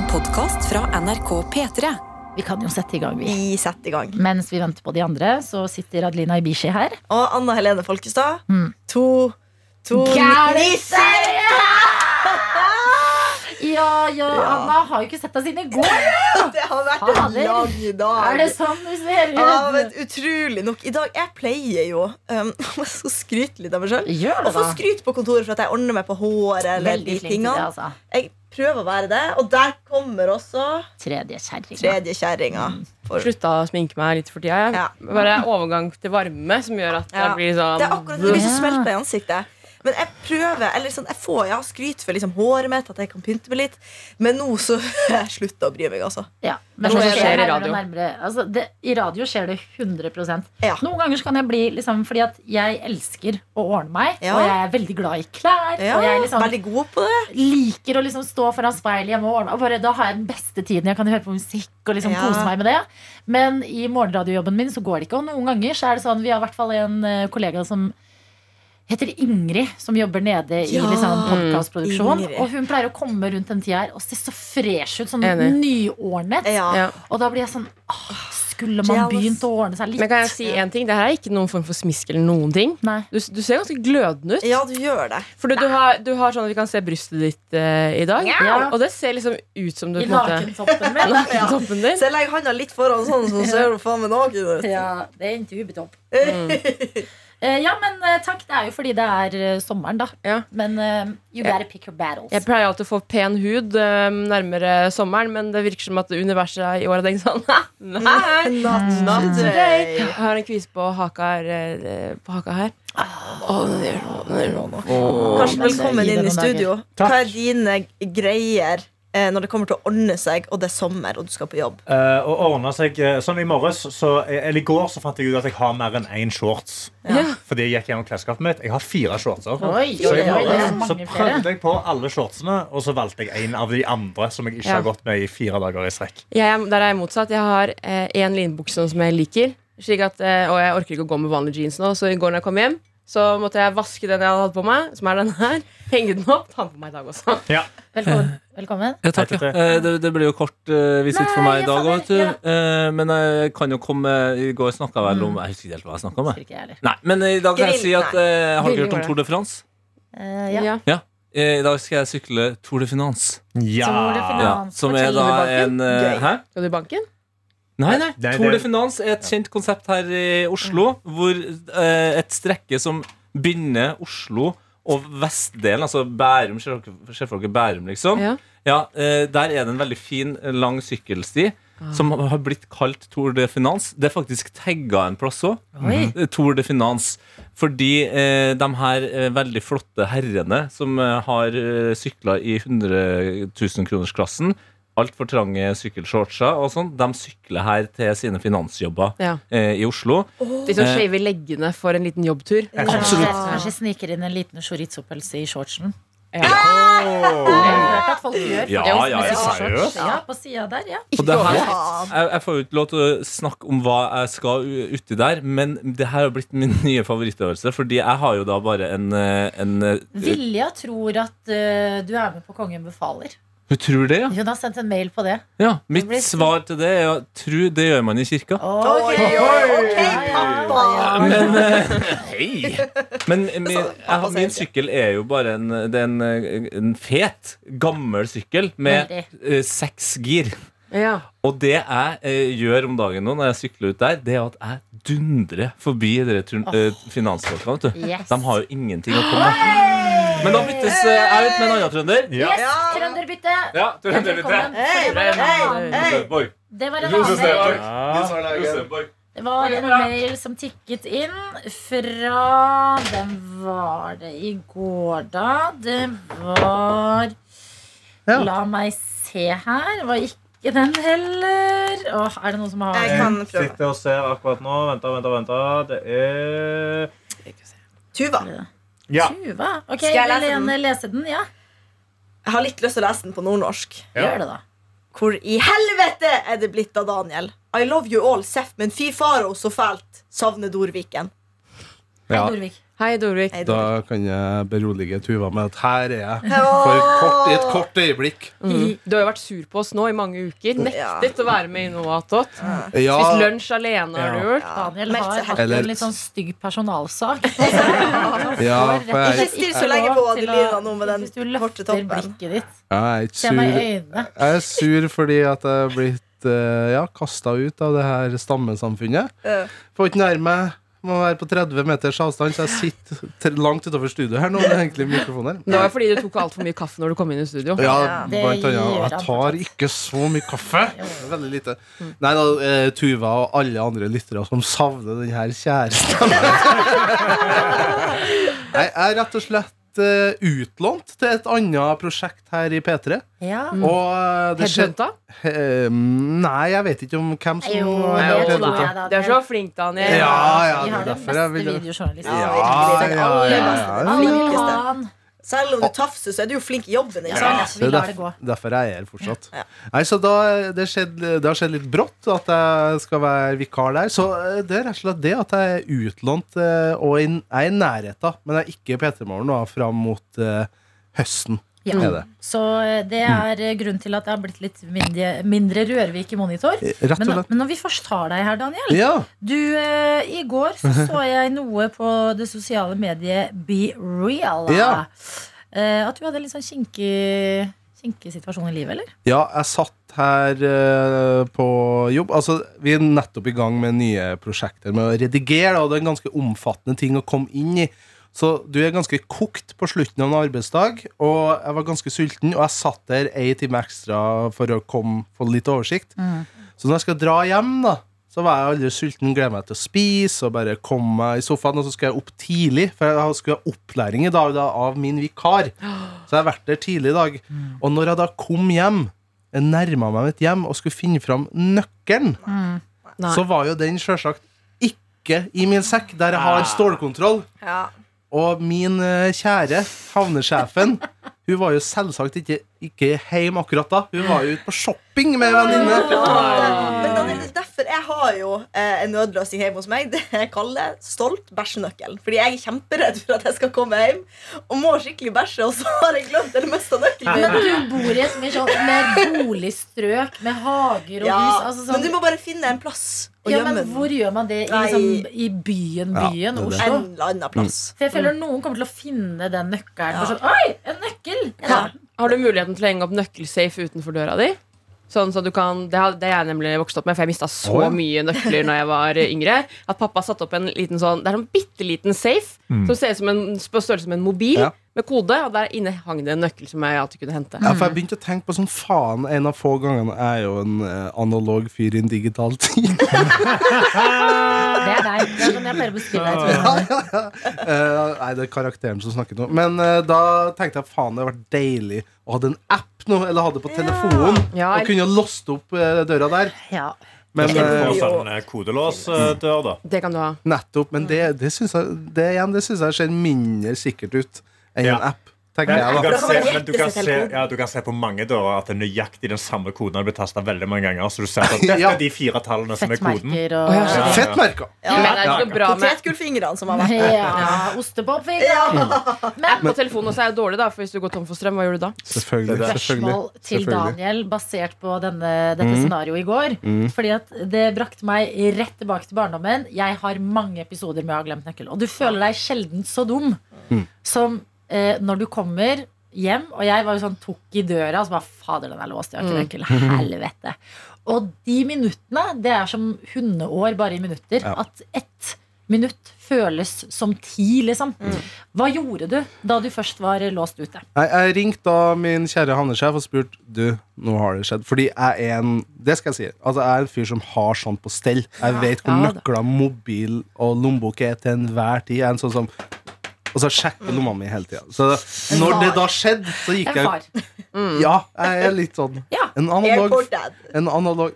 En podkast fra NRK P3. Vi kan jo sette i gang, vi. Vi setter i gang. Mens vi venter på de andre, så sitter Adelina Ibishi her. Og Anna Helene Folkestad. Mm. To To Gærnisser! Ja, ja, Anna har jo ikke sett deg siden i går. Det har vært en Fader. lang dag. Er det sånn du ser Ja, ut? men utrolig nok. I dag, Jeg pleier jo um, Jeg skal skryte litt av meg sjøl. Gjør Og få da. skryt på kontoret for at jeg ordner meg på håret. Eller Veldig de flink til det, tingene altså. Jeg prøver å være det, og der kommer også Tredje kjerringa. For- Slutta å sminke meg litt for tida. Ja. Bare overgang til varme som gjør at Ja. jeg blir sånn Det er akkurat det. Blir så smelta i ansiktet. Men jeg prøver, eller sånn, jeg får ja, skryt for liksom håret mitt, at jeg kan pynte meg litt. Men nå så jeg slutta å bry meg, altså. Ja, men Nå så er det skjer skjer i radio. Altså, det, I radio skjer det 100 Ja. Noen ganger så kan jeg bli liksom, Fordi at jeg elsker å ordne meg, Ja. og jeg er veldig glad i klær. Ja, Og jeg liksom Veldig god på det. liker å liksom stå foran speilet hjemme og ordne. Og bare, da har jeg den beste tiden. Jeg kan høre på musikk og liksom kose meg med det. Men i morgenradiojobben min så går det ikke. Og noen ganger så er det sånn Vi har i hvert fall en eh, kollega som heter Ingrid, som jobber nede i Ja, liksom, podkastproduksjon. Og hun pleier å komme rundt den tida her og se så fresh ut. Sånn Enig. nyordnet. Ja. ja. Og da blir jeg sånn åh, Skulle man Jealous. begynt å ordne seg litt? Men kan jeg si en ting? Det her er ikke noen form for smisk eller noen ting. Nei. Du, du ser ganske glødende ut. ja, du gjør det. For du, har, du har sånn at vi kan se brystet ditt uh, i dag. Ja. Og det ser liksom ut som du I nakentoppen min. Nakentoppen din. Så jeg legger handa litt foran sånn, så ser du faen meg naken ut. Ja, det er en tubetopp. Eh, ja, men eh, takk. Det er jo fordi det er eh, sommeren, da. Ja. Men eh, you gotta pick your battles. Jeg pleier alltid å få pen hud eh, nærmere sommeren, men det virker som at universet i år har tenkt sånn Nei! Not, not today. Jeg har en kvise på haka her. eh, På haka her. Oh, er. Karsten, velkommen inn i studio. Hva er dine greier eh, når det kommer til å ordne seg, og det er sommer, og du skal på jobb? Eh, og ordne seg eh, Sånn i morges så, Eller i går så fant jeg ut at jeg har mer enn én shorts. Ja. Fordi jeg gikk gjennom klesskapet mitt. Jeg har fire shortser. Oi, Så i morges så prøvde jeg på alle shortsene, og så valgte jeg en av de andre som jeg ikke Ja. har gått med i fire dager i strekk. Jeg, er- der er jeg motsatt. Jeg har én linbukse som jeg liker. Slik at, eh, og jeg orker ikke å gå med vanlige jeans nå, så i går når jeg kom hjem, så måtte jeg vaske den jeg hadde hatt på meg, som er den her. Henge den opp. Ta den på meg i dag også. Ja. Velkommen. Velkommen. Ja, takk, ja. Eh, Det, det blir jo kort uh, visitt for meg i dag òg, vet du. ja. Eh, men jeg kan jo komme I går snakka vel om Jeg husker ikke helt hva jeg snakka om. Jeg. jeg. Nei, men i dag kan jeg si at eh, Har dere hørt om. Tour de France? Eh, ja. Ja. Eh, I dag skal jeg sykle Tour de Finance. Ja. Tour de Finance. Ja, som er da en eh, Hæ? Skal du i banken? Nei, nei. Nei, Tour de Finance er et kjent konsept her i Oslo, hvor eh, et strekke som binder Oslo og vestdelen, altså Bærum, ser Bærum, liksom? Ja. Ja, eh, Der er det en veldig fin, eh, lang sykkelsti som har blitt kalt Tour de Finance. Det er faktisk tagga en plass òg. Oi. Tour de Finance. Fordi eh, de her eh, veldig flotte herrene som eh, har eh, sykla i 100 000-kronersklassen, altfor trange sykkelshortser og sånn, de sykler her til sine finansjobber Ja. eh, i Oslo. De som Eh. shaver leggene for en liten jobbtur. Kanskje, kanskje sniker inn en liten chorizo-pølse i shortsen. Ja. Jeg har hørt at folk gjør Ja, ja, ja, seriøst? Ja, på sida der, ja. Her, jeg, jeg får jo ikke lov til å snakke om hva jeg skal uti der, men det her har blitt min nye favorittøvelse, fordi jeg har jo da bare en, eh, en eh, Vilja tror at uh, du er med på Kongen befaler. Hun tror det, ja? Hun har sendt en mail på det. ja. Mitt blir- svar til det er å tro det gjør man i kirka. Ok, okay, pappa! Men uh, Hei! Men min, jeg, min sykkel er jo bare en, det er en, eh, en fet, gammel sykkel med eh, seks gir. Ja. Og det jeg eh, gjør om dagen nå når jeg sykler ut der, det er at jeg dundrer forbi dere turn- eh, finansfolkene. Yes. De har jo ingenting å komme med. Men da byttes eh, jeg ut med en annen trønder. Ja. Yes, trønderbytte! Ja, trønderbytte. Hei, Det var en hei, annen- hei. Rosenborg. Det var en mail. Rosenborg. Det var en mail som tikket inn fra Hvem var det i går, da? Det var La meg se her. Det var ikke den heller. Åh, er det noen som har Jeg kan prøve. Sitter og ser akkurat nå. Venta, venta, venta. Det er Tuva. Ja. Tuva? Ok, Skal jeg lese vil den? Lene lese den? Ja, Jeg har litt lyst til å lese den på nordnorsk. Ja. gjør det, da. Hvor i helvete er det blitt av Daniel? I love you all, Seff, men fy faro, så fælt. Savner Dorviken. Hei, Ja. Dorvik. Hei, Dorvik. Hei, Da kan jeg berolige Tuva med at her er jeg for kort, i et kort øyeblikk. Mm. Du har jo vært sur på oss nå i mange uker. Nektet å være med i Noatot. Ja, Spist lunsj alene, har du gjort. Daniel har hatt Eller- en litt sånn stygg personalsak. ja, for jeg, Ikke still så lenge på Adelina nå med den korte toppen. ditt, jeg er sur. Jeg er sur fordi at jeg er blitt eh, ja, kasta ut av det her stammesamfunnet. Ja. Får ikke nærme meg. Må være på 30 meters avstand, så jeg sitter langt utover studio her nå. Det er egentlig mikrofonen her. Det var fordi du tok altfor mye kaffe når du kom inn i studio. Ja, blant annet. Jeg tar ikke så mye kaffe. Veldig lite. Nei da, eh, Tuva og alle andre lyttere som savner den her kjæresten. Nei, Jeg er rett og slett eh, utlånt til et annet prosjekt her i P3. Ja. Og eh, det skjedde Headhunta? Eh, Nei, jeg vet ikke om hvem som Jo, headhunta. da. Du er så flink, Daniel. Ja, ja, Vi det er derfor jeg beste vil videojournalisten. Ja, ja, ja, ja, ja. Selv om du tafser, så er du jo flink i jobben. Ikke Ja, sant? vi Det er derfor, derfor jeg er her fortsatt. Ja. Nei, så da, det, skjedde, det har skjedd litt brått at jeg skal være vikar der. Så eh, det er rett og slett det at jeg er utlånt eh, og jeg er i nærheten, men jeg er ikke i P3 Morgen fram mot uh, høsten. Ja. Er det. Så eh, det er eh, grunnen til at det har blitt litt mindre, mindre Rørvik i monitor. Eh, Rett Men, og slett. men når vi først har deg her, Daniel Ja. Du, eh, I går så, så jeg noe på det sosiale mediet Be Real. Ja. Eh, at du hadde en litt sånn kinkig, kinkig situasjon i livet, eller? ja, jeg satt her uh, på jobb. Altså, vi er nettopp i gang med nye prosjekter med å redigere, og det er en ganske omfattende ting å komme inn i. Så du er ganske kokt på slutten av en arbeidsdag, og jeg var ganske sulten, og jeg satt der ei time ekstra for å komme, få litt oversikt. Så når jeg skal dra hjem, da, så var jeg aldri sulten, gleder meg til å spise og bare komme meg i sofaen, og så skal jeg opp tidlig, for jeg skulle ha opplæring i dag da, av min vikar. Så jeg har vært der tidlig i dag. Og når jeg da kom hjem, jeg nærma meg mitt hjem og skulle finne fram nøkkelen, mm. så var jo den sjølsagt ikke i min sekk, der jeg har stålkontroll. Ja. Og min eh, kjære havnesjefen Hun var jo selvsagt ikke, ikke hjemme akkurat da. Hun var jo ute på shopping med venninne. Men det er derfor jeg har jo eh, en nødløsning hjemme hos meg. Det jeg kaller stolt bæsjenøkkel. Fordi jeg er kjemperedd for at jeg skal komme hjem og må skikkelig bæsje, og så har jeg glemt eller mista nøkkelen Men du bor i et mer, sånn, mer boligstrøk med hager og Ja, hus. Altså, sånn, Men du må bare finne en plass ja, men den. hvor gjør man det i, liksom, i byen, Ja, byen, det det. Oslo? En eller annen plass. For jeg føler noen kommer til å finne den nøkkelen. Ja. Sånn, Oi, en nøkkel! Ja. Har du muligheten til å henge opp nøkkelsafe utenfor døra di? Sånn så du kan, det har det har jeg nemlig vokst opp med, for jeg mista så oh, ja. mye nøkler Når jeg var yngre. At pappa satte opp en liten sånn Det er en bitte liten safe som ser ut som en, på størrelse med en mobil Ja. Med kode. Og der inne hang det en nøkkel som jeg alltid kunne hente. Ja, for jeg begynte å tenke på sånn faen En av få gangene er jo en eh, analog fyr i en digital tid. Det er deg. Det er sånn jeg pleier å beskrive deg. Ja, ja, Eh, nei, det er karakteren som snakker nå. Men uh, da tenkte jeg faen det hadde vært deilig å ha en app nå, eller ha det på telefonen. Ja, Og kunne låst opp uh, døra der. Ja. Men Du sånn kodelåsdør, da. Det kan du ha. nettopp. Men det, det syns jeg, det, igjen, det synes jeg ser mindre sikkert ut enn Ja. en app. Tenker jeg, du da. kan, kan se, men du kan, se, ja, du kan se på mange dører at det er nøyaktig den samme koden har blitt tasta veldig mange ganger. Så du ser at dette er de fire tallene som er koden. Fettmerker og ja, så- Fettmerker! Ja. Men det er ikke bra med Potetgullfingrene som har vært der. Ja, ostepopfinger. Men På telefonen også er jo dårlig, da, for hvis du går tom for strøm, hva gjør du da? Selvfølgelig. selvfølgelig. spørsmål til Daniel basert på denne, dette scenarioet i går. Fordi at det brakte meg rett tilbake til barndommen. Jeg har mange episoder med å ha glemt nøkkel. Og du føler deg sjelden så dum som eh, når du kommer hjem, og jeg var jo sånn tok i døra, og så bare fader, den er låst, jeg har ikke nøkkel. Helvete. Og de minuttene, det er som hundeår bare i minutter. Ja. At ett minutt føles som ti, liksom. Hva gjorde du da du først var låst ute? Jeg, jeg ringte da min kjære havnesjef og spurte Du, nå har det skjedd. Fordi jeg er en Det skal jeg si. Altså, jeg er en fyr som har sånt på stell. Jeg vet hvor Ja, nøkler, mobil og lommebok er til enhver tid. Jeg er en sånn som Og så sjekke lomma mi hele tida. Så når det da skjedde, så gikk jeg far. Ja, jeg er litt sånn. Ja. En analog, en analog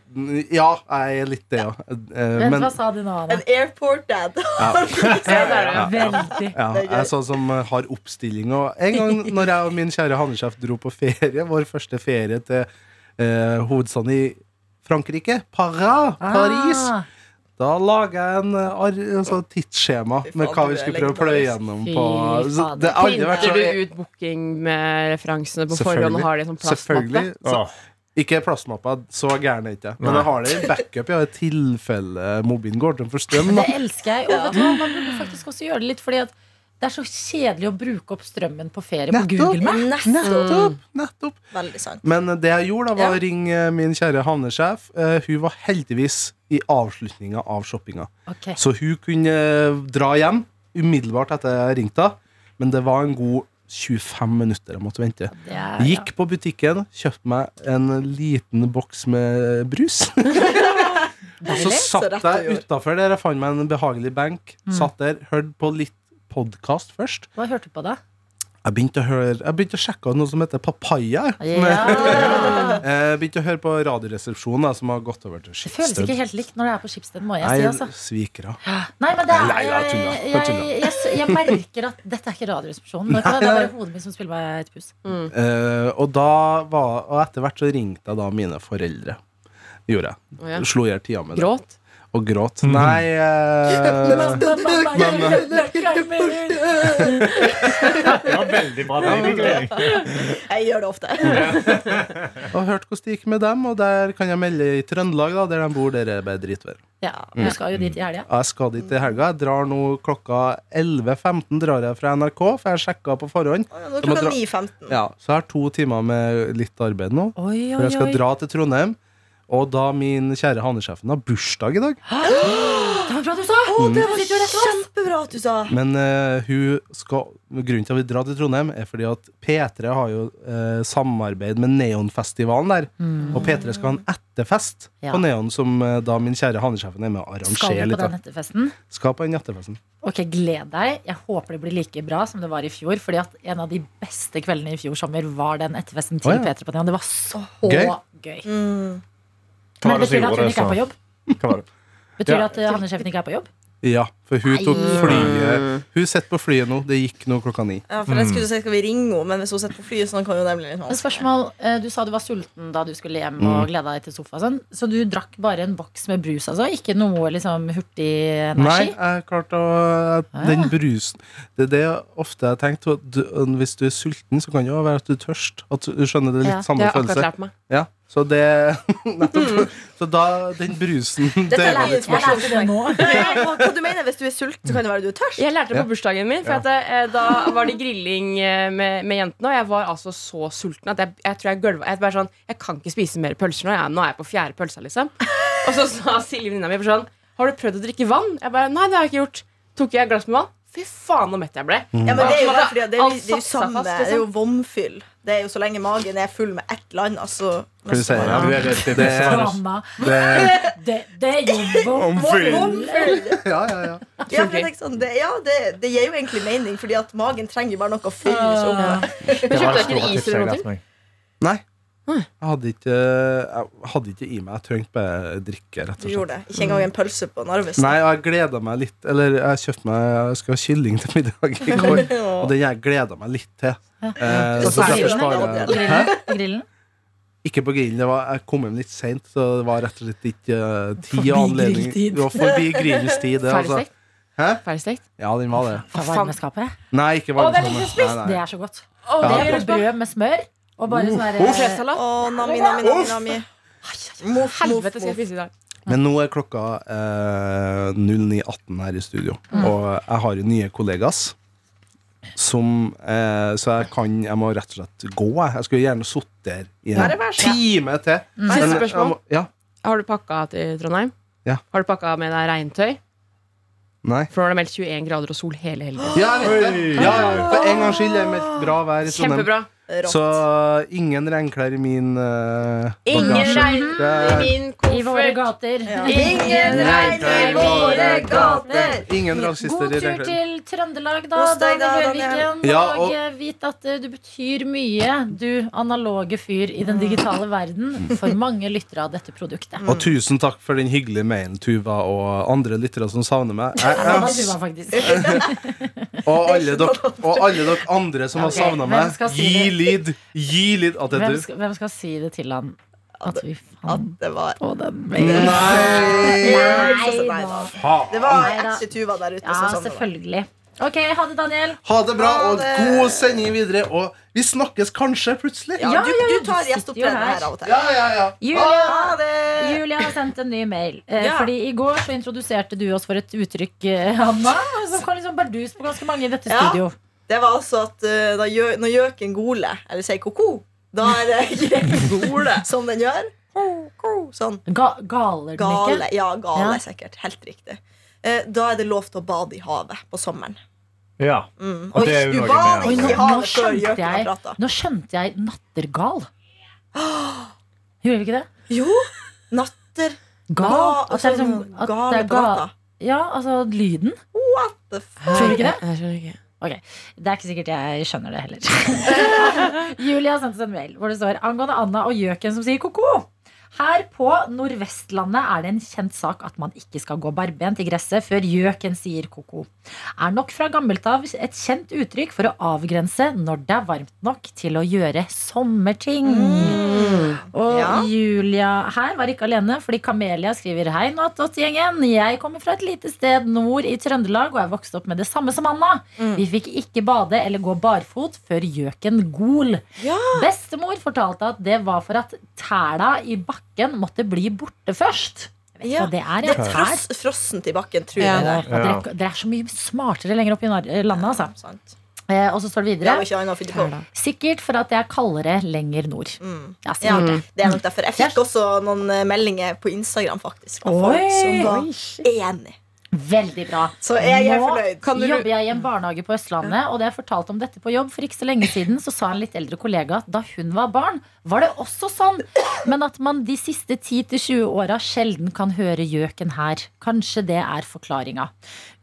Ja, jeg er litt det, ja. Men, Vent, hva sa du nå, Anna? En airport dad. Ja. Veldig. Ja, jeg er sånn som eh, har oppstilling. Og en gang når jeg og min kjære havnesjef dro på ferie, vår første ferie til eh, hovedstaden i Frankrike, Para, Paris, Ah, Da lager jeg en eh, altså, tidsskjema med hva vi skulle prøve å pløye gjennom. På, det har aldri vært Printer du ut booking med referansene på forhånd og har det sånn plastmappe? Selvfølgelig. Så, ikke plastmappa, så gæren er ikke jeg. Men jeg har det i backup ja, i tilfelle mobilen går tom for strøm. Det elsker jeg. Og vet du hva, man burde faktisk også gjøre det litt, fordi at det er så kjedelig å bruke opp strømmen på ferie på Google Maps. Nettopp! nettopp Veldig sant. Men det jeg gjorde, da var Ja. å ringe min kjære havnesjef. Eh, hun var heldigvis i avslutninga av shoppinga. Okay. Så hun kunne eh, dra hjem umiddelbart etter jeg ringte henne. Men det var en god 25 minutter jeg måtte vente. Er, Gikk på butikken, kjøpte meg en liten boks med brus. Og så satt jeg utafor der. Jeg fant meg en behagelig benk. Mm. Satt der, hørte på litt podkast først. Hva hørte du på da? Jeg begynte å, høre, jeg begynte å sjekke ut noe som heter Papaya. Ja. Jeg begynte å høre på Radioresepsjonen, som har gått over til Skipsted. Det føles ikke helt likt når det er på Skipsted, må jeg Nei, si. Altså. svikere. Nei, men det er, Nei, jeg jeg, jeg, Jeg jeg, merker at dette er ikke Radioresepsjonen. Det var er bare hodet mitt som spiller meg et pus. Eh, og, og etter hvert så ringte jeg da mine foreldre. Gjorde jeg. Oh, ja. Slo i hjel tida med det. Gråt? Og gråt. Nei eh, Det var veldig bra. Jeg gjør det ofte. Og hørt hvordan det gikk med dem, og der kan jeg melde i Trøndelag, da, der de bor, der er det bare dritvær. Ja, du skal jo dit i helga. Jeg skal dit i helga. Jeg drar nå klokka 11.15 drar jeg fra NRK, for jeg sjekka på forhånd. Å, ja, Nå Jeg klokka 9.15. Ja, så jeg har to timer med litt arbeid nå. Oi, For jeg skal dra til Trondheim. Og da min kjære hanesjefen har bursdag i dag. Det var bra du sa! det var oss. Kjempebra at du sa Men eh, hun skal, grunnen til at vi drar til Trondheim, er fordi at P3 har jo eh, samarbeid med Neonfestivalen der. Og P3 skal ha en etterfest Ja. på Neon, som eh, da min kjære hanesjefen er med å Skal arrangere du på litt. den etterfesten? Skal på den etterfesten. Ok, Gled deg. Jeg håper det blir like bra som det var i fjor. Fordi at en av de beste kveldene i fjor sommer var den etterfesten til Å, ja. P3 på Neon. Det var så Gøy. gøy. mm. Men det betyr det at hun ikke er på jobb? Hva var? Betyr det at uh, havnesjefen ikke er på jobb? Ja, for hun tok Nei. flyet Hun sitter på flyet nå. Det gikk nå klokka ni. Ja, for jeg skulle si skal vi ringe henne, men hvis hun sitter på flyet, så kan hun nemlig litt Men vanskelig. spørsmål, eh, Du sa du var sulten da du skulle hjem Mm. og gleda deg til sofa. og Sånn. Så du drakk bare en boks med brus, altså? Ikke noe liksom hurtig Nei, energi? jeg klarte å Den brusen Det er det jeg ofte har tenkt. at Du, hvis du er sulten, så kan det jo være at du er tørst. At du skjønner det er litt Ja, samme Det har jeg følelse. akkurat lært meg. Ja, så det Nettopp. Så da Den brusen Det er var litt det nå. Hva, du mener hvis du er sulten, så kan det være du er tørst? Jeg lærte det på bursdagen min. For at, eh, Da var det grilling eh, med, med jentene, og jeg var altså så sulten at jeg, jeg tror jeg gølva. Jeg, bare sånn, jeg kan ikke spise mer pølser nå. Jeg, nå er jeg på fjerde pølsa, liksom. Og så sa Silje venninna mi sånn Har du prøvd å drikke vann? Jeg bare, Nei, det har jeg ikke gjort. Tok jeg et glass med vann? Fy faen, så mett jeg ble. Ja, men det er jo at det, det, jo- det er jo samme Det er jo liksom. vomfyll. Det er jo så lenge magen er full med ett land, altså Kan du si, ja, Du er rett i det. Det, det, det er jo Vomfyll! ja, ja, ja. Ja, sånn, det, ja det, det gir jo egentlig mening, Fordi at magen trenger bare noe å fylles opp med. Men kjøpte dere is eller noe? Nei. Jeg hadde ikke Jeg hadde ikke i meg. Jeg trengte bare drikke, rett og slett. gjorde det. Ikke engang en pølse på Narvesen. Nei, jeg gleda meg litt. Eller jeg kjøpte meg Jeg skulle ha kylling til middag i går, og den jeg gleda meg litt til. Eh, Så derfor sparer jeg Hæ? Grillen? Grillen? Ikke på grillen. Det var, jeg kom hjem litt seint, så det var rett og slett ikke uh, tid og anledning. Det var forbi grillens tid. Det, altså. Ferdigstekt? Hæ? Ferdigstekt? Ja, den var det. Fra varmeskapet? Nei, ikke Å, det er litt spist! Nei, Det er så godt. Og Det er brød med smør. Og bare sånn Oh, der, Potetsalat? Å, nami, nami, nami, nami. Helvete skal jeg spise i dag. Men nå er klokka eh, 09.18 her i studio, Mm. og jeg har jo nye kollegas. Som, eh, så jeg kan Jeg må rett og slett gå. Jeg, jeg skulle gjerne sittet her i en vær så- time til. Mm. Siste Men jeg spørsmål. må- Ja. Har du pakka til Trondheim? Ja. Har du pakka med deg regntøy? Nei. For nå har det meldt 21 grader og sol hele helgen. Ja, jeg vet det. Ja, ja, for en gangs skyld er det meldt bra vær i Trondheim. Kjempebra. Rått. Så ingen regnklær i min uh, Ingen regn i min koffert. I våre gater. Ja. Ingen regn i våre gater. Ingen rasister God tur til Trøndelag, da, deg da, Daniel Daniel. Ja, og og- eh, vit at eh, du betyr mye, du analoge fyr i den digitale verden, for mange lyttere av dette produktet. Og tusen takk for den hyggelige mailen, Tuva, og andre lyttere som savner meg. Jeg, jeg, jeg, og, alle dere, og alle dere andre som okay, har savna meg, gi? Lyd. Gi lyd. Alt det Hvem du. skal, hvem skal si det til han? At vi At det var på den Nei! Nei Nei da. Det var Nei da. ekte Tuva der ute. Ja, som sa det. selvfølgelig. Ok, ha det, Daniel. Ha det bra, Ha og det. god sending videre. Og vi snakkes kanskje plutselig. Ja, Ja, du, ja, ja, du du tar sitter jo gjesteopptreden her. her av og til. Ja, ja, ja. Julia, Ha det! Julia har sendt en ny mail. Eh, Ja. Fordi I går så introduserte du oss for et uttrykk, eh, Hanna, som kan liksom bardus på ganske mange i dette Ja. studio. Det var altså at uh, da gjø når gjøken goler, eller sier ko-ko, da er det gole som den gjør. Ko-ko, Sånn. Ga galer den Gale. ikke? Ja, gale, Ja. sikkert. Helt riktig. Uh, da er det lov til å bade i havet på sommeren. Ja. Mm. Og det er jo du noe med- Oi, nå, nå, skjønte jeg, nå skjønte jeg nattergal. Gjorde vi ikke det? Jo, natter Gal? Ga- At det er liksom sånn at det er ga- Ja, altså lyden. What the fuck? Skjønner du ikke det? Jeg skjønner ikke. Det er ikke sikkert jeg skjønner det heller. Julie har sendt oss en mail hvor det står angående Anna og gjøken som sier ko-ko. Her på Nordvestlandet er det en kjent sak at man ikke skal gå barbent i gresset før gjøken sier ko-ko. Er nok fra gammelt av et kjent uttrykk for å avgrense når det er varmt nok til å gjøre sommerting. Og Ja. Julia her var ikke alene, fordi Kamelia skriver Hei, Nattått-gjengen. Jeg kommer fra et lite sted nord i Trøndelag og er vokst opp med det samme som Anna. Vi fikk ikke bade eller gå barfot før gjøken gol. Ja. Bestemor fortalte at det var for at tæla i bakken måtte bli borte først. Ja. det er. Det fross, frossent i bakken, tror Ja. jeg det. Å, Dere, dere er så mye smartere lenger opp i landet, altså. Eh, og så står det videre. Tæla. Sikkert for at det er kaldere lenger nord. Mm. Ja, Ja, det. det er nok derfor. Jeg fikk også noen eh, meldinger på Instagram faktisk av folk som var enig. Veldig bra. Så jeg er fornøyd. Nå du- jobber jeg i en barnehage på Østlandet, og da jeg fortalte om dette på jobb for ikke så lenge siden, så sa en litt eldre kollega at da hun var barn, var det også sånn. Men at man de siste 10-20 åra sjelden kan høre gjøken her. Kanskje det er forklaringa.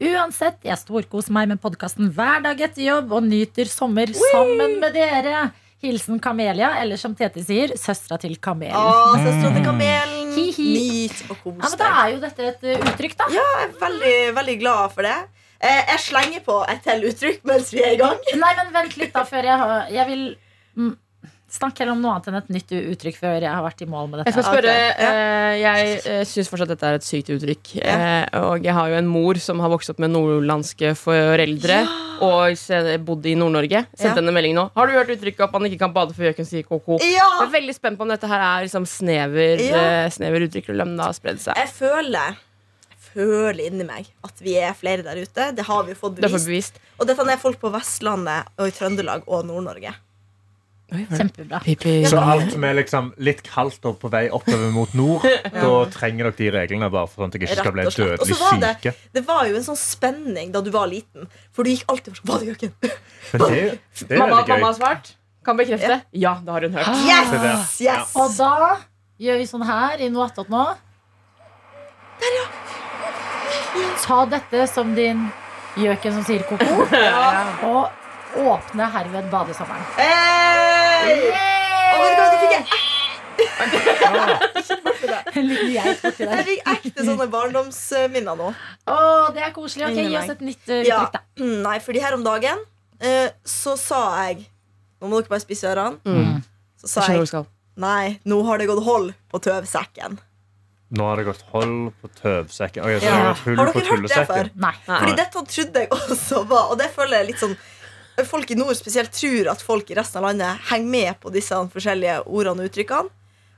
Uansett, jeg storkoser meg med podkasten hver dag etter jobb og nyter sommer sammen med dere. Hilsen Kamelia, eller som Tete sier, søstera til Kamelen. Å, søstera til kamelen. Hi-hi. Nyt og Ja, kos men da er jo dette et uh, uttrykk, da. Ja, jeg er veldig, veldig glad for det. Eh, Jeg slenger på et til uttrykk mens vi er i gang. Nei, men vent litt, da, før jeg har Jeg vil snakke heller om noe annet enn et nytt uttrykk før jeg har vært i mål med Jeg dette. skal spørre, okay. ja. eh, jeg uh, syns fortsatt dette er et sykt uttrykk. Ja. og jeg har jo en mor som har vokst opp med nordlandske foreldre og se- bodd i Nord-Norge. Sendte Ja. henne melding nå. Har du hørt uttrykket at man ikke kan bade før gjøken sier ko-ko? Jeg er veldig spent på om dette her er liksom snever, Ja. eh, snever uttrykk eller om det har spredd seg. Jeg føler jeg føler inni meg at vi er flere der ute. Det har vi fått Det er bevist. bevist. Og dette er folk på Vestlandet og i Trøndelag og Nord-Norge. Kjempebra. Så alt som er liksom litt kaldt og på vei oppover mot nord, da trenger dere de reglene bare for at dere ikke skal bli dødelig var det- syke. Det var jo en sånn spenning da du var liten. For du gikk alltid sånn Badejakken. Mamma, mamma har svart. Kan bekrefte. Ja, det har hun hørt. Yes! yes. yes! Og da gjør vi sånn her i noe attåt nå. Ta dette som din gjøken som sier ko-ko, og åpne herved badesommeren. Hey! Og Oh du hva, de fikk jeg En liten geit borti Jeg fikk ekte sånne barndomsminner nå. Oh, det er koselig. Ok, Gi oss et nytt uttrykk, Ja. da. Nei, fordi her om dagen eh, så sa jeg Nå må dere bare spisse ørene. Mm. Så sa jeg. Nei, nå har det gått hold på tøvsekken. Nå har det gått hold på tøvsekken. Okay, så Ja. det har hull Har på dere hørt det før? Nei. Fordi dette trodde jeg også var Og det føler jeg litt sånn Folk i nord spesielt tror at folk i resten av landet henger med på disse forskjellige ordene og uttrykkene.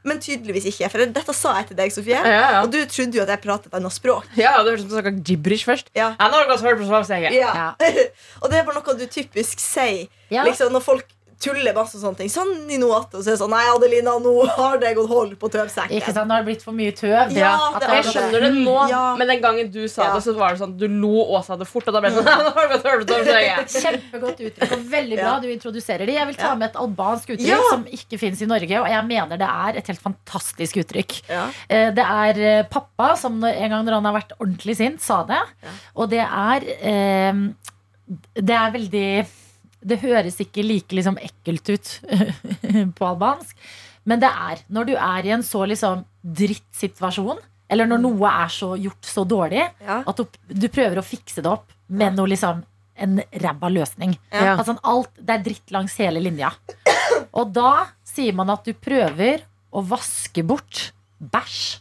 Men tydeligvis ikke. For dette sa jeg til deg, Sofie. Ja, ja. Og du trodde jo at jeg pratet et annet språk. Ja, det hørtes ut som du snakka gibberish først. Ja. Ja, nå har godt hørt på svarsteget. Ja. og det er bare noe du typisk sier liksom, når folk tuller masse og sånne ting. Sånn i noe attåt, så er det sånn Nei, Adelina, nå har det gått hold på tøvsekken. Ikke sant, Nå har det blitt for mye tøv. Ja, det det Jeg skjønner det nå, Ja. men den gangen du sa Ja. det, så var det sånn du lo og sa det fort. Og da ble det sånn. Kjempegodt uttrykk og veldig bra Ja. du introduserer det. Jeg vil ta med et albansk uttrykk Ja. som ikke fins i Norge. Og jeg mener det er et helt fantastisk uttrykk. Ja. Eh, Det er eh, pappa som en gang når han har vært ordentlig sint, sa det. Ja. Og det er eh, Det er veldig Det høres ikke like liksom ekkelt ut på albansk. Men det er når du er i en så liksom drittsituasjon, eller når noe er så gjort så dårlig, Ja. at du, du prøver å fikse det opp med noe liksom en ræva løsning. Ja. Altså, alt, det er dritt langs hele linja. Og da sier man at du prøver å vaske bort bæsj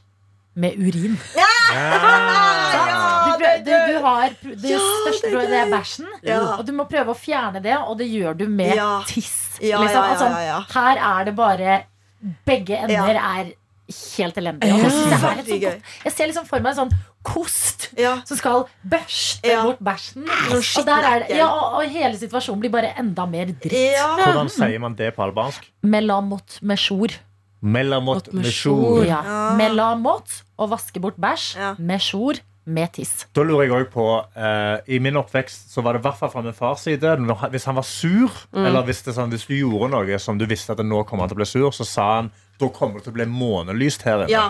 med urin. Ja! Ja, Du, du, du har det Ja, største det er det er bæsjen. Ja. Og du må prøve å fjerne det, og det gjør du med Ja. tiss. Ja, liksom. ja, ja, Altså. Her er det bare Begge ender er helt elendige. Ja, jeg det er et sånt godt- Jeg ser liksom for meg en sånn kost Ja. som skal børste Ja. bort bæsjen. Sånn Og, der er det, ja, og, og hele situasjonen blir bare enda mer dritt. Ja. Hvordan sier man det på albansk? Melamot mesjor. Melamot mesjor. Melamot å vaske bort bæsj Ja. Med tiss. Da lurer jeg også på eh, I min oppvekst så var det i hvert fall fra min fars side. Hvis han var sur, Mm. eller hvis, det, sånn, hvis du gjorde noe som du visste at nå kommer han til å bli sur, så sa han da kommer det til å bli månelyst her inne. Ja.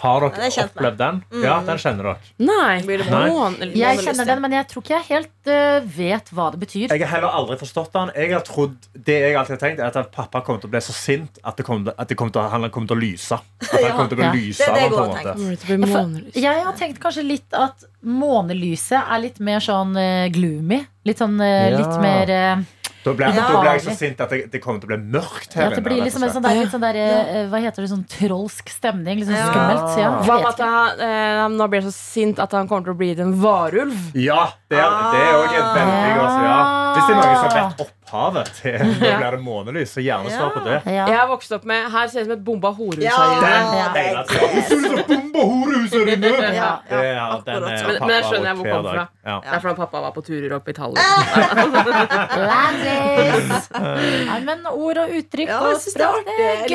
Har dere Ja, er opplevd den? Ja, den kjenner dere. Nei. Nei. Jeg kjenner den, men jeg tror ikke jeg helt uh, vet hva det betyr. Jeg har heller aldri forstått den. Jeg har trodd, det jeg alltid har tenkt, er at pappa kommer til å bli så sint at, det kommer, at det kommer til, han kommer til å lyse. At han kommer til å bli lyse Det av det jeg på en har månelyst? Jeg har tenkt kanskje litt at månelyset er litt mer sånn eh, gloomy. Litt sånn eh, Ja. litt mer eh, Da blir, Ja. da jeg så sint at det, det kommer til å bli mørkt her ja, det blir liksom en sånn der, litt sånn der ja. Hva heter det, sånn trolsk stemning? Litt sånn Ja. skummelt. Ja, Hva jeg med at han, eh, nå blir så sint at han kommer til å bli en varulv? Ja, det er, òg er et veldig godt ja. Hvis det er noen som vet opphavet til Nå blir det månelys, så gjerne svar på det. Ja. Jeg har vokst opp med Her ser det ut som et bomba horehus her inne. Den Ja. er sånn. Men- men jeg skjønner jeg hvor kom fra. Det er fordi pappa var på turer opp i Italia. Men ord og uttrykk Ja, og språk, det er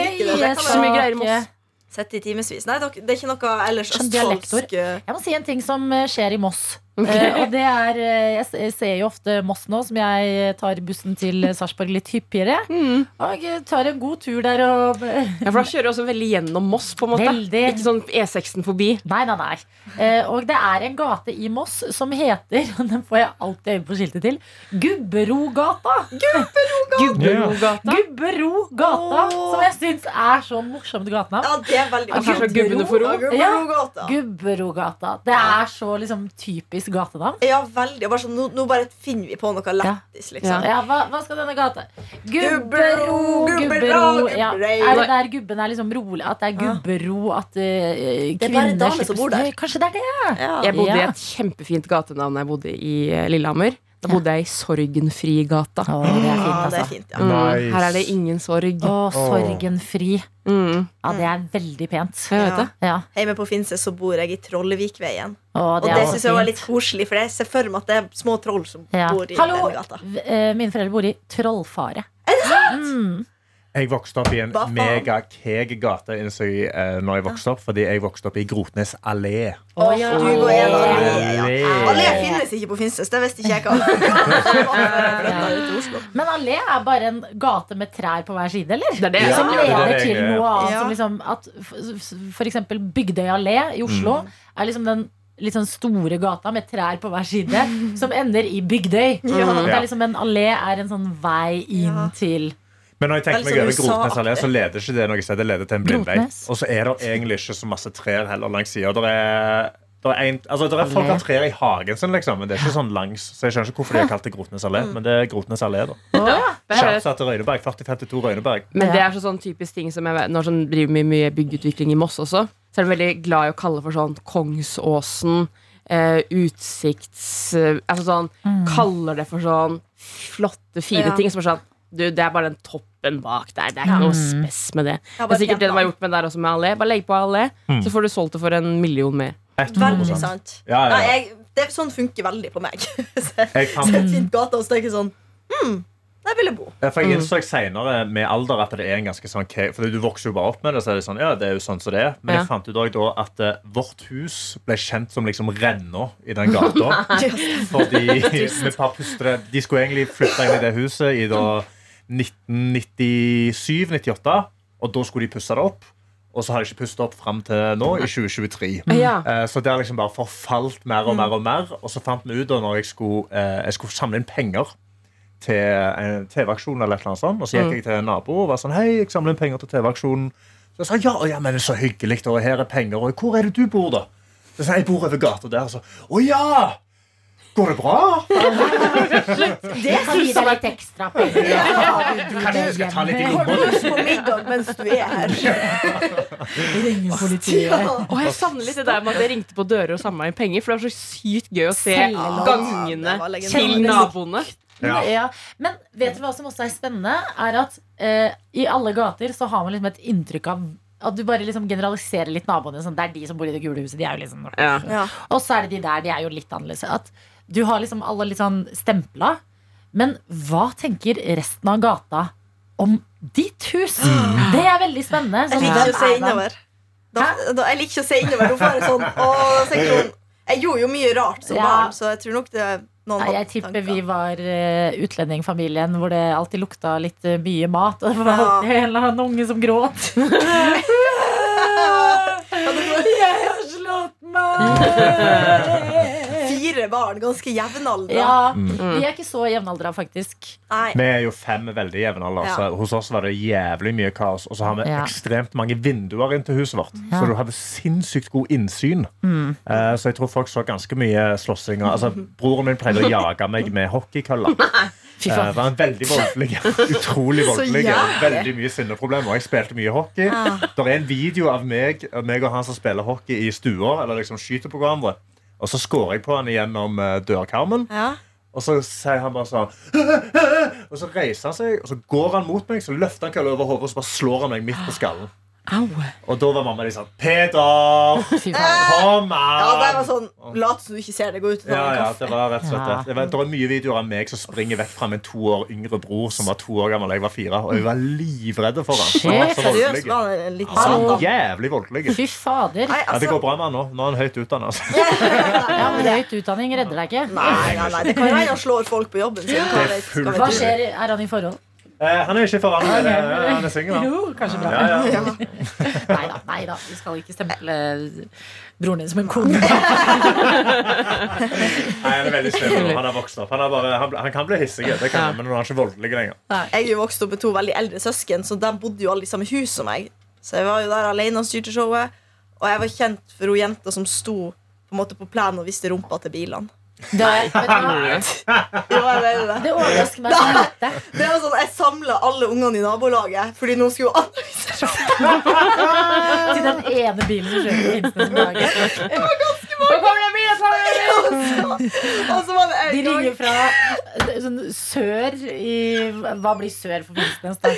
kan Så mye greier i Moss. Sett i timevis. Nei, det er ikke noe ellers østfoldsk eh, Jeg må si en ting som eh, skjer i Moss. Eh, og det er eh, Jeg ser jo ofte Moss nå, som jeg tar bussen til Sarpsborg litt hyppigere. Og jeg tar en god tur der og Ja, for da kjører du også veldig gjennom Moss, på en måte. Veldig. Ikke sånn E6-en forbi. Nei, nei, nei. Eh, og det er en gate i Moss som heter Og den får jeg alltid øye på skiltet til. Gubberogata. Gubberogata. Gubberogata, som jeg syns er så morsomt gatenavn. Ja, det er veldig Altså. Ja, Gubberogata. Gubberogata. Det er så liksom typisk gatenavn. Ja, veldig. Bare sånn, nå, nå bare finner vi på noe lættis, liksom. Ja, hva, hva skal denne gata Gubbero, Gubbero, ja. Er det der gubben er liksom rolig? At det er gubbero? At uh, Det er bare damer som bor der. Kanskje det er det? Ja. Jeg bodde i et kjempefint gatenavn da jeg bodde i eh, Lillehammer. Da bodde jeg i Sorgenfrigata. Å, det er fint, altså. det er fint, ja. Mm, Nice. her er det ingen sorg. Å, sorgenfri. Mm, Ja, det er veldig pent. jeg vet det. Ja. Hjemme på Finse så bor jeg i Trollevikveien. Å, Og det, syns jeg var litt koselig, for jeg ser for meg at det er små troll som Ja. bor i Hallo! denne gata. Hallo! eh, Mine foreldre bor i Trollfare. Mm. Jeg vokste opp i en megakeg gate innså jeg, eh, når jeg vokste opp, fordi jeg vokste opp i Grotnes allé. Oh, ja. Du går en allé, ja. Allé. Finnes ikke på Finnsnes. det visste ikke jeg hva. Men allé er bare en gate med trær på hver side, eller? Det er det. Ja, Som er leder til noe annet. Ja. Som liksom at f- for eksempel Bygdøy allé i Oslo Mm. er liksom den litt sånn store gata med trær på hver side, som ender i Bygdøy. Det er liksom En allé er en sånn vei inn Ja. til Men når jeg tenker meg over Grotnes allé, så leder ikke det noe sted. Det leder til en blindvei. Og så er det egentlig ikke så masse trær heller langs sida. Det er, der er, en, altså, der er folk har trær i hagen sin, liksom, men det er ikke sånn langs. Så jeg skjønner ikke hvorfor de har kalt det Grotnes allé, men det er Grotnes allé, da. Ja, er, Shouts til Røyneberg. 4052 Røyneberg. men det er sånn typisk ting som jeg vet Når sånn driver med mye byggeutvikling i Moss også, så er de veldig glad i å kalle for sånn Kongsåsen, eh, utsikts... Eh, altså sånn Kaller det for sånn flotte, fine Ja. ting. Som er sånn du, det er bare den toppen bak der. Det er ikke noe spess med det. Det er sikkert det de har gjort med der også med allé. Bare legg på allé, så får du solgt det for en million mer. Veldig sant. Ja, ja, Nei, ja. jeg, det, sånn funker veldig på meg. Så Jeg fant- fint gata, og så tenker jeg sånn Hmm, der vil jeg bo. Ja, For Jeg innså senere med alder at det er en ganske sånn For du vokser jo bare opp med det. Så er det sånn, ja, det er jo sånn som det er Men Ja. jeg fant ut da at uh, vårt hus ble kjent som liksom renna i den gata. Fordi vi par pustere De skulle egentlig flytte inn i det huset i da 1997-98. Og da skulle de pusse det opp. Og så har de ikke pustet opp fram til nå, i 2023. Ja. Eh, Så det har liksom bare forfalt mer og mer og mer. Og så fant vi ut da når jeg skulle, eh, jeg skulle samle inn penger til en TV-aksjon, eller et eller annet sånt. Og så gikk jeg til en nabo og var sånn Hei, jeg samler inn penger til TV-aksjonen. Så jeg sa ja, ja, men det er så hyggelig, og her er penger. Og hvor er det du bor, da? Så jeg sa jeg bor over gata der. Og så Å ja! Går det bra? Det kan gi deg litt ekstra penger. Kanskje jeg skal ta litt i Har du lyst på middag mens du er her? Ringe politiet. Og jeg savner litt det der med at jeg ringte på dører og samla inn penger. For det var så sykt gøy å se gangene til naboene. Ja. Ja. Men vet du hva som også er spennende? Er at eh, i alle gater så har man liksom et inntrykk av at du bare liksom generaliserer litt naboene. Sånn, det er de som bor i det gule huset. De er jo liksom Ja. Ja. Og så er det de der, de er jo litt annerledes. At du har liksom alle litt sånn stempla. Men hva tenker resten av gata om ditt hus? Det er veldig spennende. Jeg Sånn, liker ikke å se er innover. Da, da, jeg liker ikke å se innover. Da får jeg sånn å, jeg sånn, gjorde jo mye rart som Ja. barn, så jeg tror nok det er noen Nei, jeg tipper tanker. vi var uh, utlendingfamilien hvor det alltid lukta litt uh, mye mat. Og det var Ja. alltid en eller annen unge som gråt. Jeg har slått meg! Fire barn, ganske jevnaldra. Ja, Vi er ikke så jevnaldra, faktisk. Nei. Vi er jo fem veldig jevnaldra. Ja. hos oss var det jævlig mye kaos. Og så har vi Ja. ekstremt mange vinduer inn til huset vårt, Ja. så du hadde sinnssykt god innsyn. Eh, så jeg tror folk så ganske mye slåssing. Altså, broren min pleide å jage meg med hockeykøller. Fy faen. faen. var en veldig voldelig. Utrolig voldelig. Veldig mye sinneproblemer. Jeg spilte mye hockey. Det er en video av meg, meg og han som spiller hockey i stua, eller liksom skyter på hverandre. Og så skårer jeg på han gjennom eh, dørkarmen. Ja. Og så sier han bare sånn Og så reiser han seg, og så går han mot meg, så løfter han kølla over hodet og så bare slår han meg midt på skallen. Au. Og da var mamma litt sånn Peter! Kom an! Ja, det var sånn Lat som du ikke ser det. Gå ut og ta Ja, en ja, kaffe. det var rett og slett Ja. det. Det, var, det var mye videoer av meg som springer vekk fra min to år yngre bror, som var to år gammel da jeg var fire. Og jeg var livredd for ham. Han var så voldelig. satan? jævlig voldelig. Fy fader. Nei, Ja, det altså, går bra med han nå. Nå er han høyt utdannet. Altså. Ja, men Høyt utdanning redder deg ikke. nei, nei, nei, det kan hende han slår folk på jobben sin. Hva skjer? Er han i forhold? Eh, han er ikke foran. Han er, han er singel, han. Jo, kanskje bra. Ja, ja. Nei da, nei da. Vi skal ikke stemple broren din som en kone. Nei, han er veldig snill. Han har vokst opp. Han, er bare, han, han kan bli hissig, det kan, han, men nå er han ikke voldelig lenger. Jeg er jo vokst opp med to veldig eldre søsken, så de bodde jo alle i samme hus som meg. Så jeg var jo der alene og styrte showet. Og jeg var kjent for hun jenta som sto på, en måte på plenen og viste rumpa til bilene. Det, det. det overrasker meg så lite. Det var sånn, Jeg samla alle ungene i nabolaget fordi noen skulle analysere. Til den ene bilen som kjører Finnsnes så var det De en gang ringer fra sånn sør i Hva blir sør for Finnsnes, da?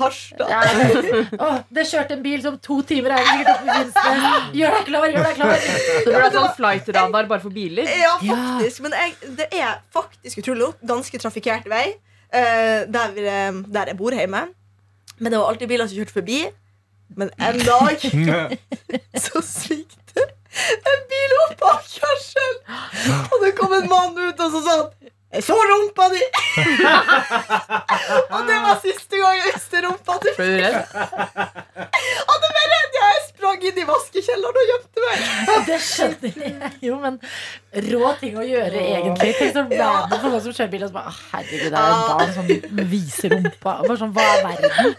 Harstad. Ja, Oh, det kjørte en bil som to timer er sikkert oppe i Finnsnes. Gjør deg klar, gjør deg klar. Det burde sånn flightradar bare for biler. Ja, faktisk. Men jeg, det er faktisk utrolig nok ganske trafikkert vei eh, der, vi, eh, der jeg bor hjemme. Men det var alltid biler som kjørte forbi. Men en dag så svikte en bil opp av kjørselen. Og det kom en mann ut og så sa han jeg så rumpa di! og det var siste gang jeg visste rumpa til Ble du redd? Og det var redd jeg sprang inn i vaskekjelleren og gjemte meg. Det skjønner jeg jo, men rå ting å gjøre, egentlig. Tenk så random for noen som kjører bil og så bare Herregud, det er en barn som viser rumpa. Bare sånn, hva er verden?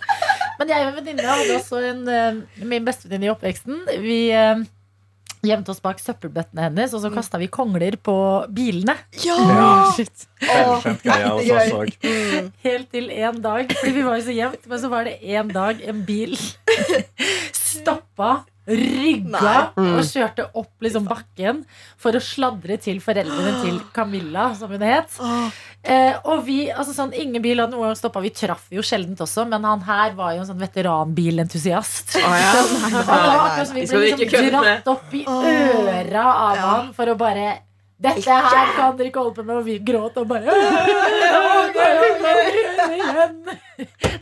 Men jeg og en venninne hadde også en eh, min bestevenninne i oppveksten. Vi eh, gjemte oss bak søppelbøttene hennes, og så kasta vi kongler på bilene. Ja! Oss gøy. òg. Helt til en dag, fordi vi var jo så jevnt, men så var det en dag en bil stoppa, rygga og kjørte opp liksom bakken for å sladre til foreldrene til Camilla, som hun het. Eh, og vi, altså sånn, Ingen bil hadde noen gang stoppa. Vi traff jo sjeldent også, men han her var jo en sånn veteranbilentusiast. Oh, ja. Det var akkurat vi ble liksom dratt opp i øra av Ja. han for å bare dette her kan dere ikke holde på med, og vi gråt og bare det er igjen!»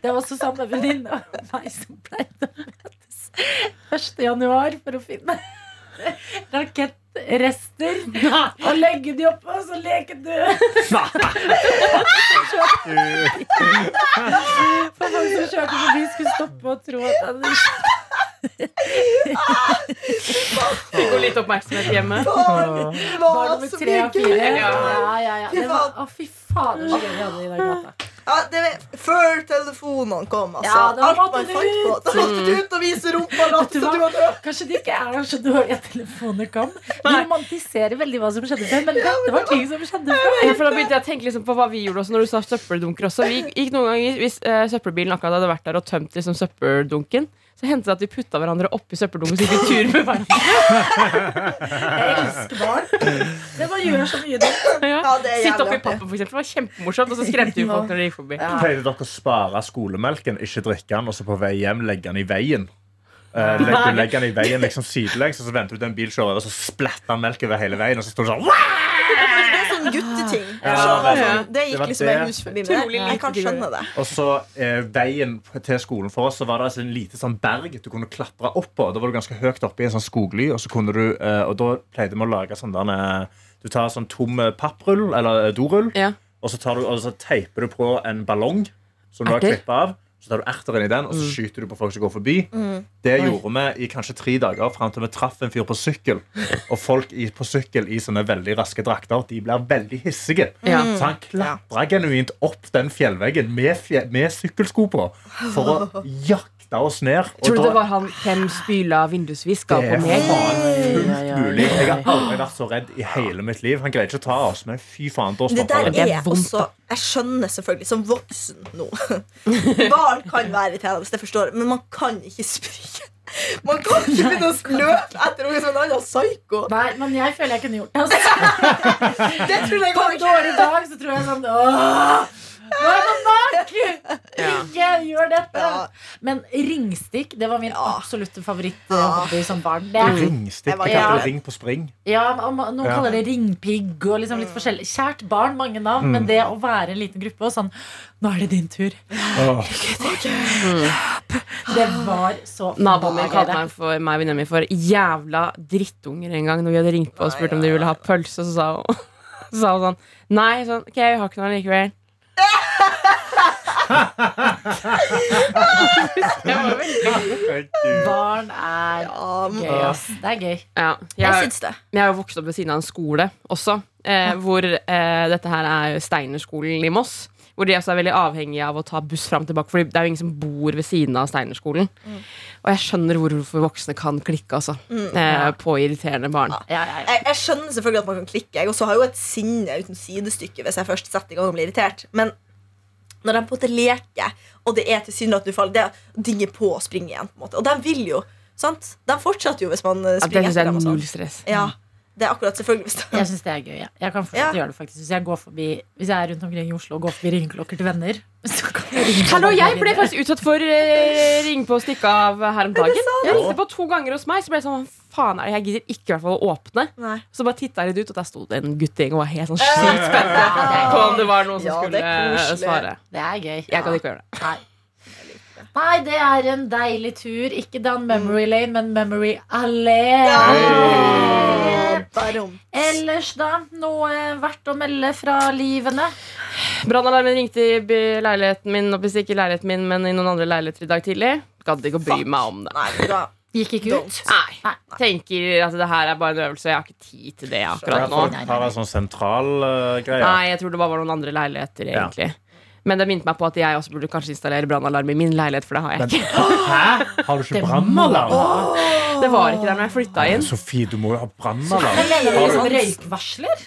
Det var også samme venninne av meg som pleide å møtes 1. januar for å finne rakettrester og legge de oppå, og så leke død. For folk som kjørte forbi, skulle stoppe og tro at han Fikk hun litt oppmerksomhet hjemme? Barn nummer tre og fire. Ja. Ja, ja, Det var, å, fy fader, så gøy vi hadde i den gata. Ja, det var før telefonene kom, altså. Ja, da Alt måtte man du fant på. ut. Da måtte du ut og vise rumpa. Latt du du var død. Kanskje det ikke er så dårlig at telefoner kom. Vi romantiserer veldig hva som skjedde før, men dette var ting som skjedde før. Ja, for da begynte jeg å tenke liksom på hva vi gjorde også når du sa søppeldunker også. Vi gikk noen ganger, Hvis eh, søppelbilen akkurat hadde vært der og tømt liksom, søppeldunken, så hendte det at vi putta hverandre oppi søppeldunken så gikk vi tur med hverandre. Jeg elsker barn. Det bare gjør så mye dumt. Ja. Ja, Sitte oppi pappen, for eksempel. Det var kjempemorsomt. Og så skremte vi folk når de gikk forbi. Pleide dere å spare skolemelken, ikke drikke den, og så på vei hjem legge den i veien? Uh, legge, du legger den i veien liksom sidelengs, og så venter du til en bil kjører over, og så splatter han melk over hele veien, og så står du sånn sånn gutteting. Ja, Så, det sånn, det det gikk liksom det. jeg hus forbi. med. Jeg kan skjønne det. Og så eh, veien til skolen for oss Så var det altså en lite sånn berg du kunne klatre opp på. Da var du ganske høyt oppe i en sånn skogly, og, så kunne du, eh, og da pleide vi å lage sånn der eh, Du tar sånn tom eh, papprull, eller eh, dorull, Ja. og så, tar du, og så teiper du på en ballong som du har klippa av. Så tar du erter inn i den, og så skyter du på folk som går forbi. Det gjorde vi i kanskje tre dager fram til vi traff en fyr på sykkel. Og folk i, på sykkel i sånne veldig raske drakter De blir veldig hissige. Ja. Så han klatra genuint opp den fjellveggen med, fjell, med sykkelsko på for å jakte oss ned. Og Tror du da- det var han hvem spyla vindusviska på er Det faen fullt mulig. Jeg har aldri vært så redd i hele mitt liv. Han greide ikke å ta oss, men fy faen, da Det stoppa der det. Er er også Jeg skjønner selvfølgelig, som voksen nå Barn kan være irriterende, det forstår jeg, men man kan ikke springe. Man kan ikke begynne å løpe etter noen som en annen psyko. Nei, men jeg føler jeg kunne gjort det. Altså. Det tror jeg På en dårlig dag så tror jeg sånn Åh, nå er det nok! Ikke gjør dette! Men ringstikk det var min absolutte favoritthobby som barn. Det er, Ringstikk. Jeg var- kaller det ring på spring. ja, Noen kaller det ringpigg og liksom litt forskjellig. Kjært barn, mange navn, men det å være en liten gruppe og sånn Nå er det din tur. Det var så Naboen min kalte meg for meg og venninna for jævla drittunger en gang når vi hadde ringt på og spurt om de ville ha pølse. Så sa hun, så sa hun sånn Nei, sånn, ok, vi har ikke noe likevel. Det var veldig. Barn er gøy, ass. Det er gøy. Ja, jeg jeg, syns det. jeg har vokst opp ved siden av en skole også, eh, hvor eh, dette her er Steinerskolen i Moss. Hvor de også er veldig avhengige av å ta buss fram og tilbake. For det er jo ingen som bor ved siden av Steinerskolen. Og jeg skjønner hvorfor voksne kan klikke altså, eh, på irriterende barn. Ja, ja, ja. Jeg, jeg skjønner selvfølgelig at man kan klikke. Jeg også har jo et sinne uten sidestykke hvis jeg først setter i gang og blir irritert. Men når de på en måte leker, og det er tilsynelatende du faller, det er å dinge på og springe igjen. på en måte Og de vil jo. sant? De fortsetter jo hvis man springer Det springer etter er dem. og sånn. Ja, det er akkurat selvfølgelig Jeg syns det er gøy. Ja. Jeg kan fortsette Ja. gjøre det faktisk Hvis jeg går forbi Hvis jeg er rundt omkring i Oslo og går forbi ringeklokker til venner så kan jeg ringe Hallo, jeg ble faktisk utsatt for eh, ring på og stikke av her om dagen. Jeg ringte på to ganger hos meg, så ble jeg sånn faen er det? Jeg gidder ikke i hvert fall å åpne. Nei. Så bare titta jeg litt ut, og der sto det en guttegjeng og var helt sånn sykt spente på om det var noen som Ja, skulle eh, svare. Det er gøy. Jeg kan ikke gjøre det. Nei. Nei, det er en deilig tur. Ikke down memory lane, men memory allé. Barom. Ellers, da? Noe verdt å melde fra livene? Brannalarmen ringte i leiligheten min, og hvis ikke leiligheten min, men i noen andre leiligheter i dag tidlig. Gadd ikke å bry Fuck. meg om det. Nei, vet? Gikk ikke ut? Nei. Nei. Tenker at det her er bare en øvelse, jeg har ikke tid til det akkurat nå. Det har en sånn sentral uh, greie. Nei, jeg tror det bare var noen andre leiligheter, Ja. Men det minte meg på at jeg også burde kanskje installere brannalarm i min leilighet, for det har jeg Men, ikke. hæ? Har du ikke Det må brannalarm? Det var ikke der når jeg flytta inn. Sofie, du må jo ha brannalarm. Du liksom røykvarsler?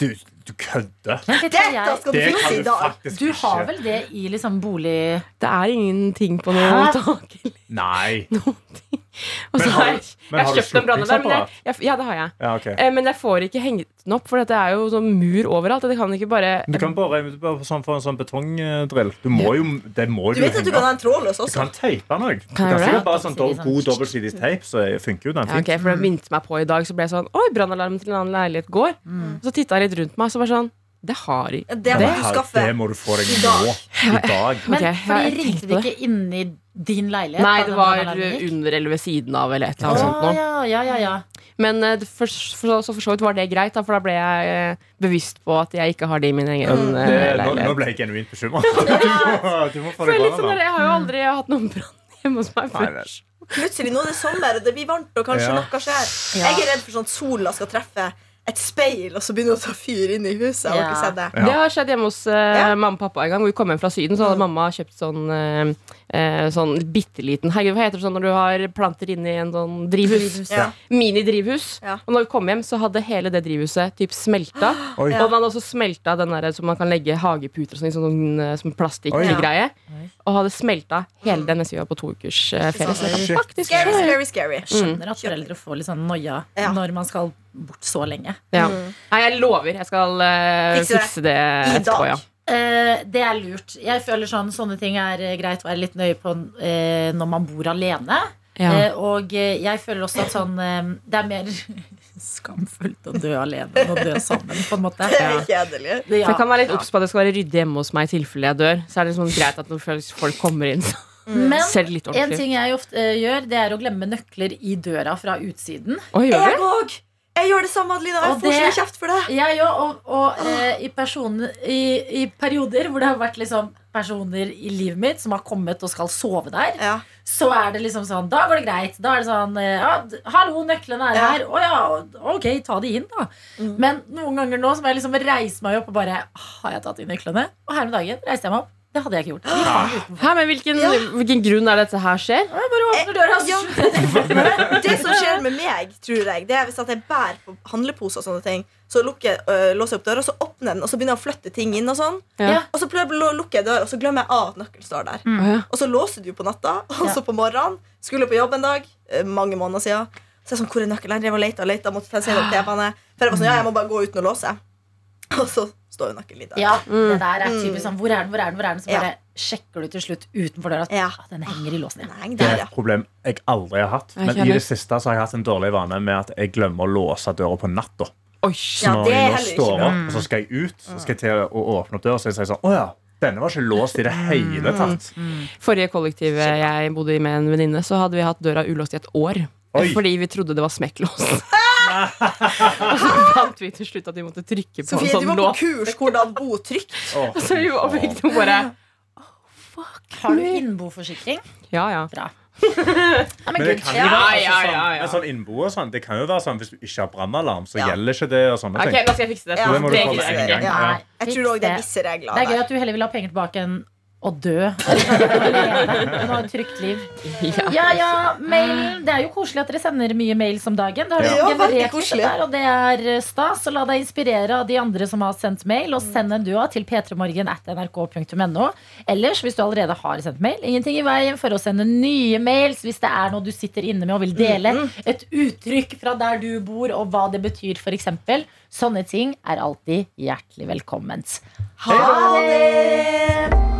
Du, du kødder. Det Dette skal du Det fikse kan i du dag. Du har vel det i liksom bolig... Det er ingenting på noe tak. Nei. Og så Men har har jeg, jeg har har du kjøpt en brannalarm. Ja, det har jeg. Ja, okay. Eh, Men jeg får ikke hengt den opp, for det er jo sånn mur overalt. Det kan ikke bare Du kan bare, bare sånn, få en sånn betongdrill. Du må jo, det må Du du vet at du kan ha en trådløs Du kan teipe den òg. Du Kan sikkert bare sånn do- god dobbeltsidig teip, så funker jo den ja, fint. For det minte meg på i dag, så ble jeg sånn Oi, brannalarmen til en annen leilighet går. Mm. så titta jeg litt rundt meg, så var sånn Det har jeg. Det må Det, du det må du få deg I dag. nå. I dag. Men okay, fordi ringte de ikke inni din leilighet? Nei, det var under eller ved siden av eller et eller annet sånt noe. ja, ja, ja, ja. Men uh, det for, for, så for så vidt var det greit, da, for da ble jeg uh, bevisst på at jeg ikke har det i min egen Mm. Det, nå, nå ble jeg genuint bekymra. Du, må få deg sånn jeg har jo aldri hatt noen brann hjemme hos meg før. Plutselig, nå er det sommer, og det blir varmt, og kanskje Ja. noe skjer. Jeg er redd for sånn at sola skal treffe et speil, og så begynner det å ta fyr inn i huset. Ja. sett det? Ja. Det har skjedd hjemme hos uh, Ja. mamma og pappa en gang. Hvor vi kom hjem fra Syden, så hadde mamma kjøpt sånn eh, eh, Sånn bitte liten Herregud, hva heter det sånn når du har planter inni en sånn drivhus? Ja. Minidrivhus. Ja. Og når vi kom hjem, så hadde hele det drivhuset typ smelta. Oi. Og man hadde også smelta den der som man kan legge hageputer og sånn i sånn, eh, plastikkgreie. Og hadde smelta hele det mens vi var på to ukers eh, ferie. Så det faktisk Scary, scary, scary. Jeg skjønner at foreldre får litt sånn noia Ja. når man skal bort så lenge. Ja. Nei, jeg lover. Jeg skal uh, Fikse det. fikse det etterpå, ja. Eh, det er lurt. Jeg føler sånn, Sånne ting er eh, greit å være litt nøye på eh, når man bor alene. ja. Eh, og jeg føler også at sånn eh, det er mer skamfullt å dø alene enn å dø sammen, på en måte. Det er kjedelig. Ja. Så jeg kan være litt obs på at det skal være ryddig hjemme hos meg i tilfelle jeg dør. Så er det sånn greit at når folk kommer inn, så Men det litt en ting jeg ofte uh, gjør, det er å glemme nøkler i døra fra utsiden. Oi, gjør Jeg òg! Jeg gjør det samme, Adelina. Jeg får så kjeft for det. Jeg òg, og, og eh, i, person, i, i perioder hvor det har vært liksom personer i livet mitt som har kommet og skal sove der, Ja. så er det liksom sånn Da går det greit. Da er det sånn eh, ja, Hallo, nøklene er Ja. her. Å ja, ok, ta de inn, da. Mm. Men noen ganger nå så må jeg liksom reise meg opp og bare Har jeg tatt inn nøklene? Og her om dagen reiste jeg meg opp. Det hadde jeg ikke gjort. De. Hæ, men hvilken, Ja. hvilken grunn er dette her skjer? Jeg bare åpner døra, Ja. Det som skjer med meg, tror jeg, det er hvis jeg bærer på handlepose og sånne ting, så lukker, øh, låser jeg opp døra, så åpner jeg den, og så begynner jeg å flytte ting inn og sånn. Ja. Og så lukker jeg døra, og så glemmer jeg at nøkkelen står der. Mm. Og så låser du på natta, og så på morgenen skulle på jobb en dag, eh, mange måneder siden. Så jeg sånn, hvor er nøkkelen? Jeg drev og leita og leita, måtte se TV-ene. For jeg var sånn, ja, jeg må bare gå uten å låse. Og så står jo nakken litt der. Ja, Mm. det der er typisk sånn Hvor er den, hvor er den, hvor er den? Så Ja. bare sjekker du til slutt utenfor døra at Ja. ah, den henger i låsen. Ja. Nei, Det er et problem jeg aldri har hatt. Men i det siste så har jeg hatt en dårlig vane med at jeg glemmer å låse døra på natta. Så når det jeg nå står opp, og så skal jeg ut, så skal jeg til å åpne opp døra, så jeg sier sånn Å ja, denne var ikke låst i det hele tatt. Forrige kollektivet jeg bodde i med en venninne, så hadde vi hatt døra ulåst i et år. Oi. Fordi vi trodde det var smekklås. og så fant vi til slutt at vi måtte trykke på en Sofie, du sånn var på kurs hvordan bo trygt. Åh. Så vi var begge to bare Har du innboforsikring? Ja, ja. Bra. Ja, men Men det kan jo være ja, altså, sånn, ja, ja. med sånn innbo og sånn, Det kan jo være sånn hvis du ikke har brannalarm, så Ja. gjelder ikke det. og sånne Ok, ting da skal jeg fikse det. Ja, Så det Det. Ja. Jeg tror òg det er visse regler Det er gøy at du heller vil ha penger tilbake enn å dø. Ha et trygt liv. Ja. Ja, ja, mail. Det er jo koselig at dere sender mye mails om dagen. Det har Ja, generert det der, og det er eh, stas. Så la deg inspirere av de andre som har sendt mail, og send en du òg til p3morgen at nrk.no. Ellers, hvis du allerede har sendt mail, ingenting i veien for å sende nye mails hvis det er noe du sitter inne med og vil dele. Et uttrykk fra der du bor, og hva det betyr, f.eks. Sånne ting er alltid hjertelig velkomment. Ha det!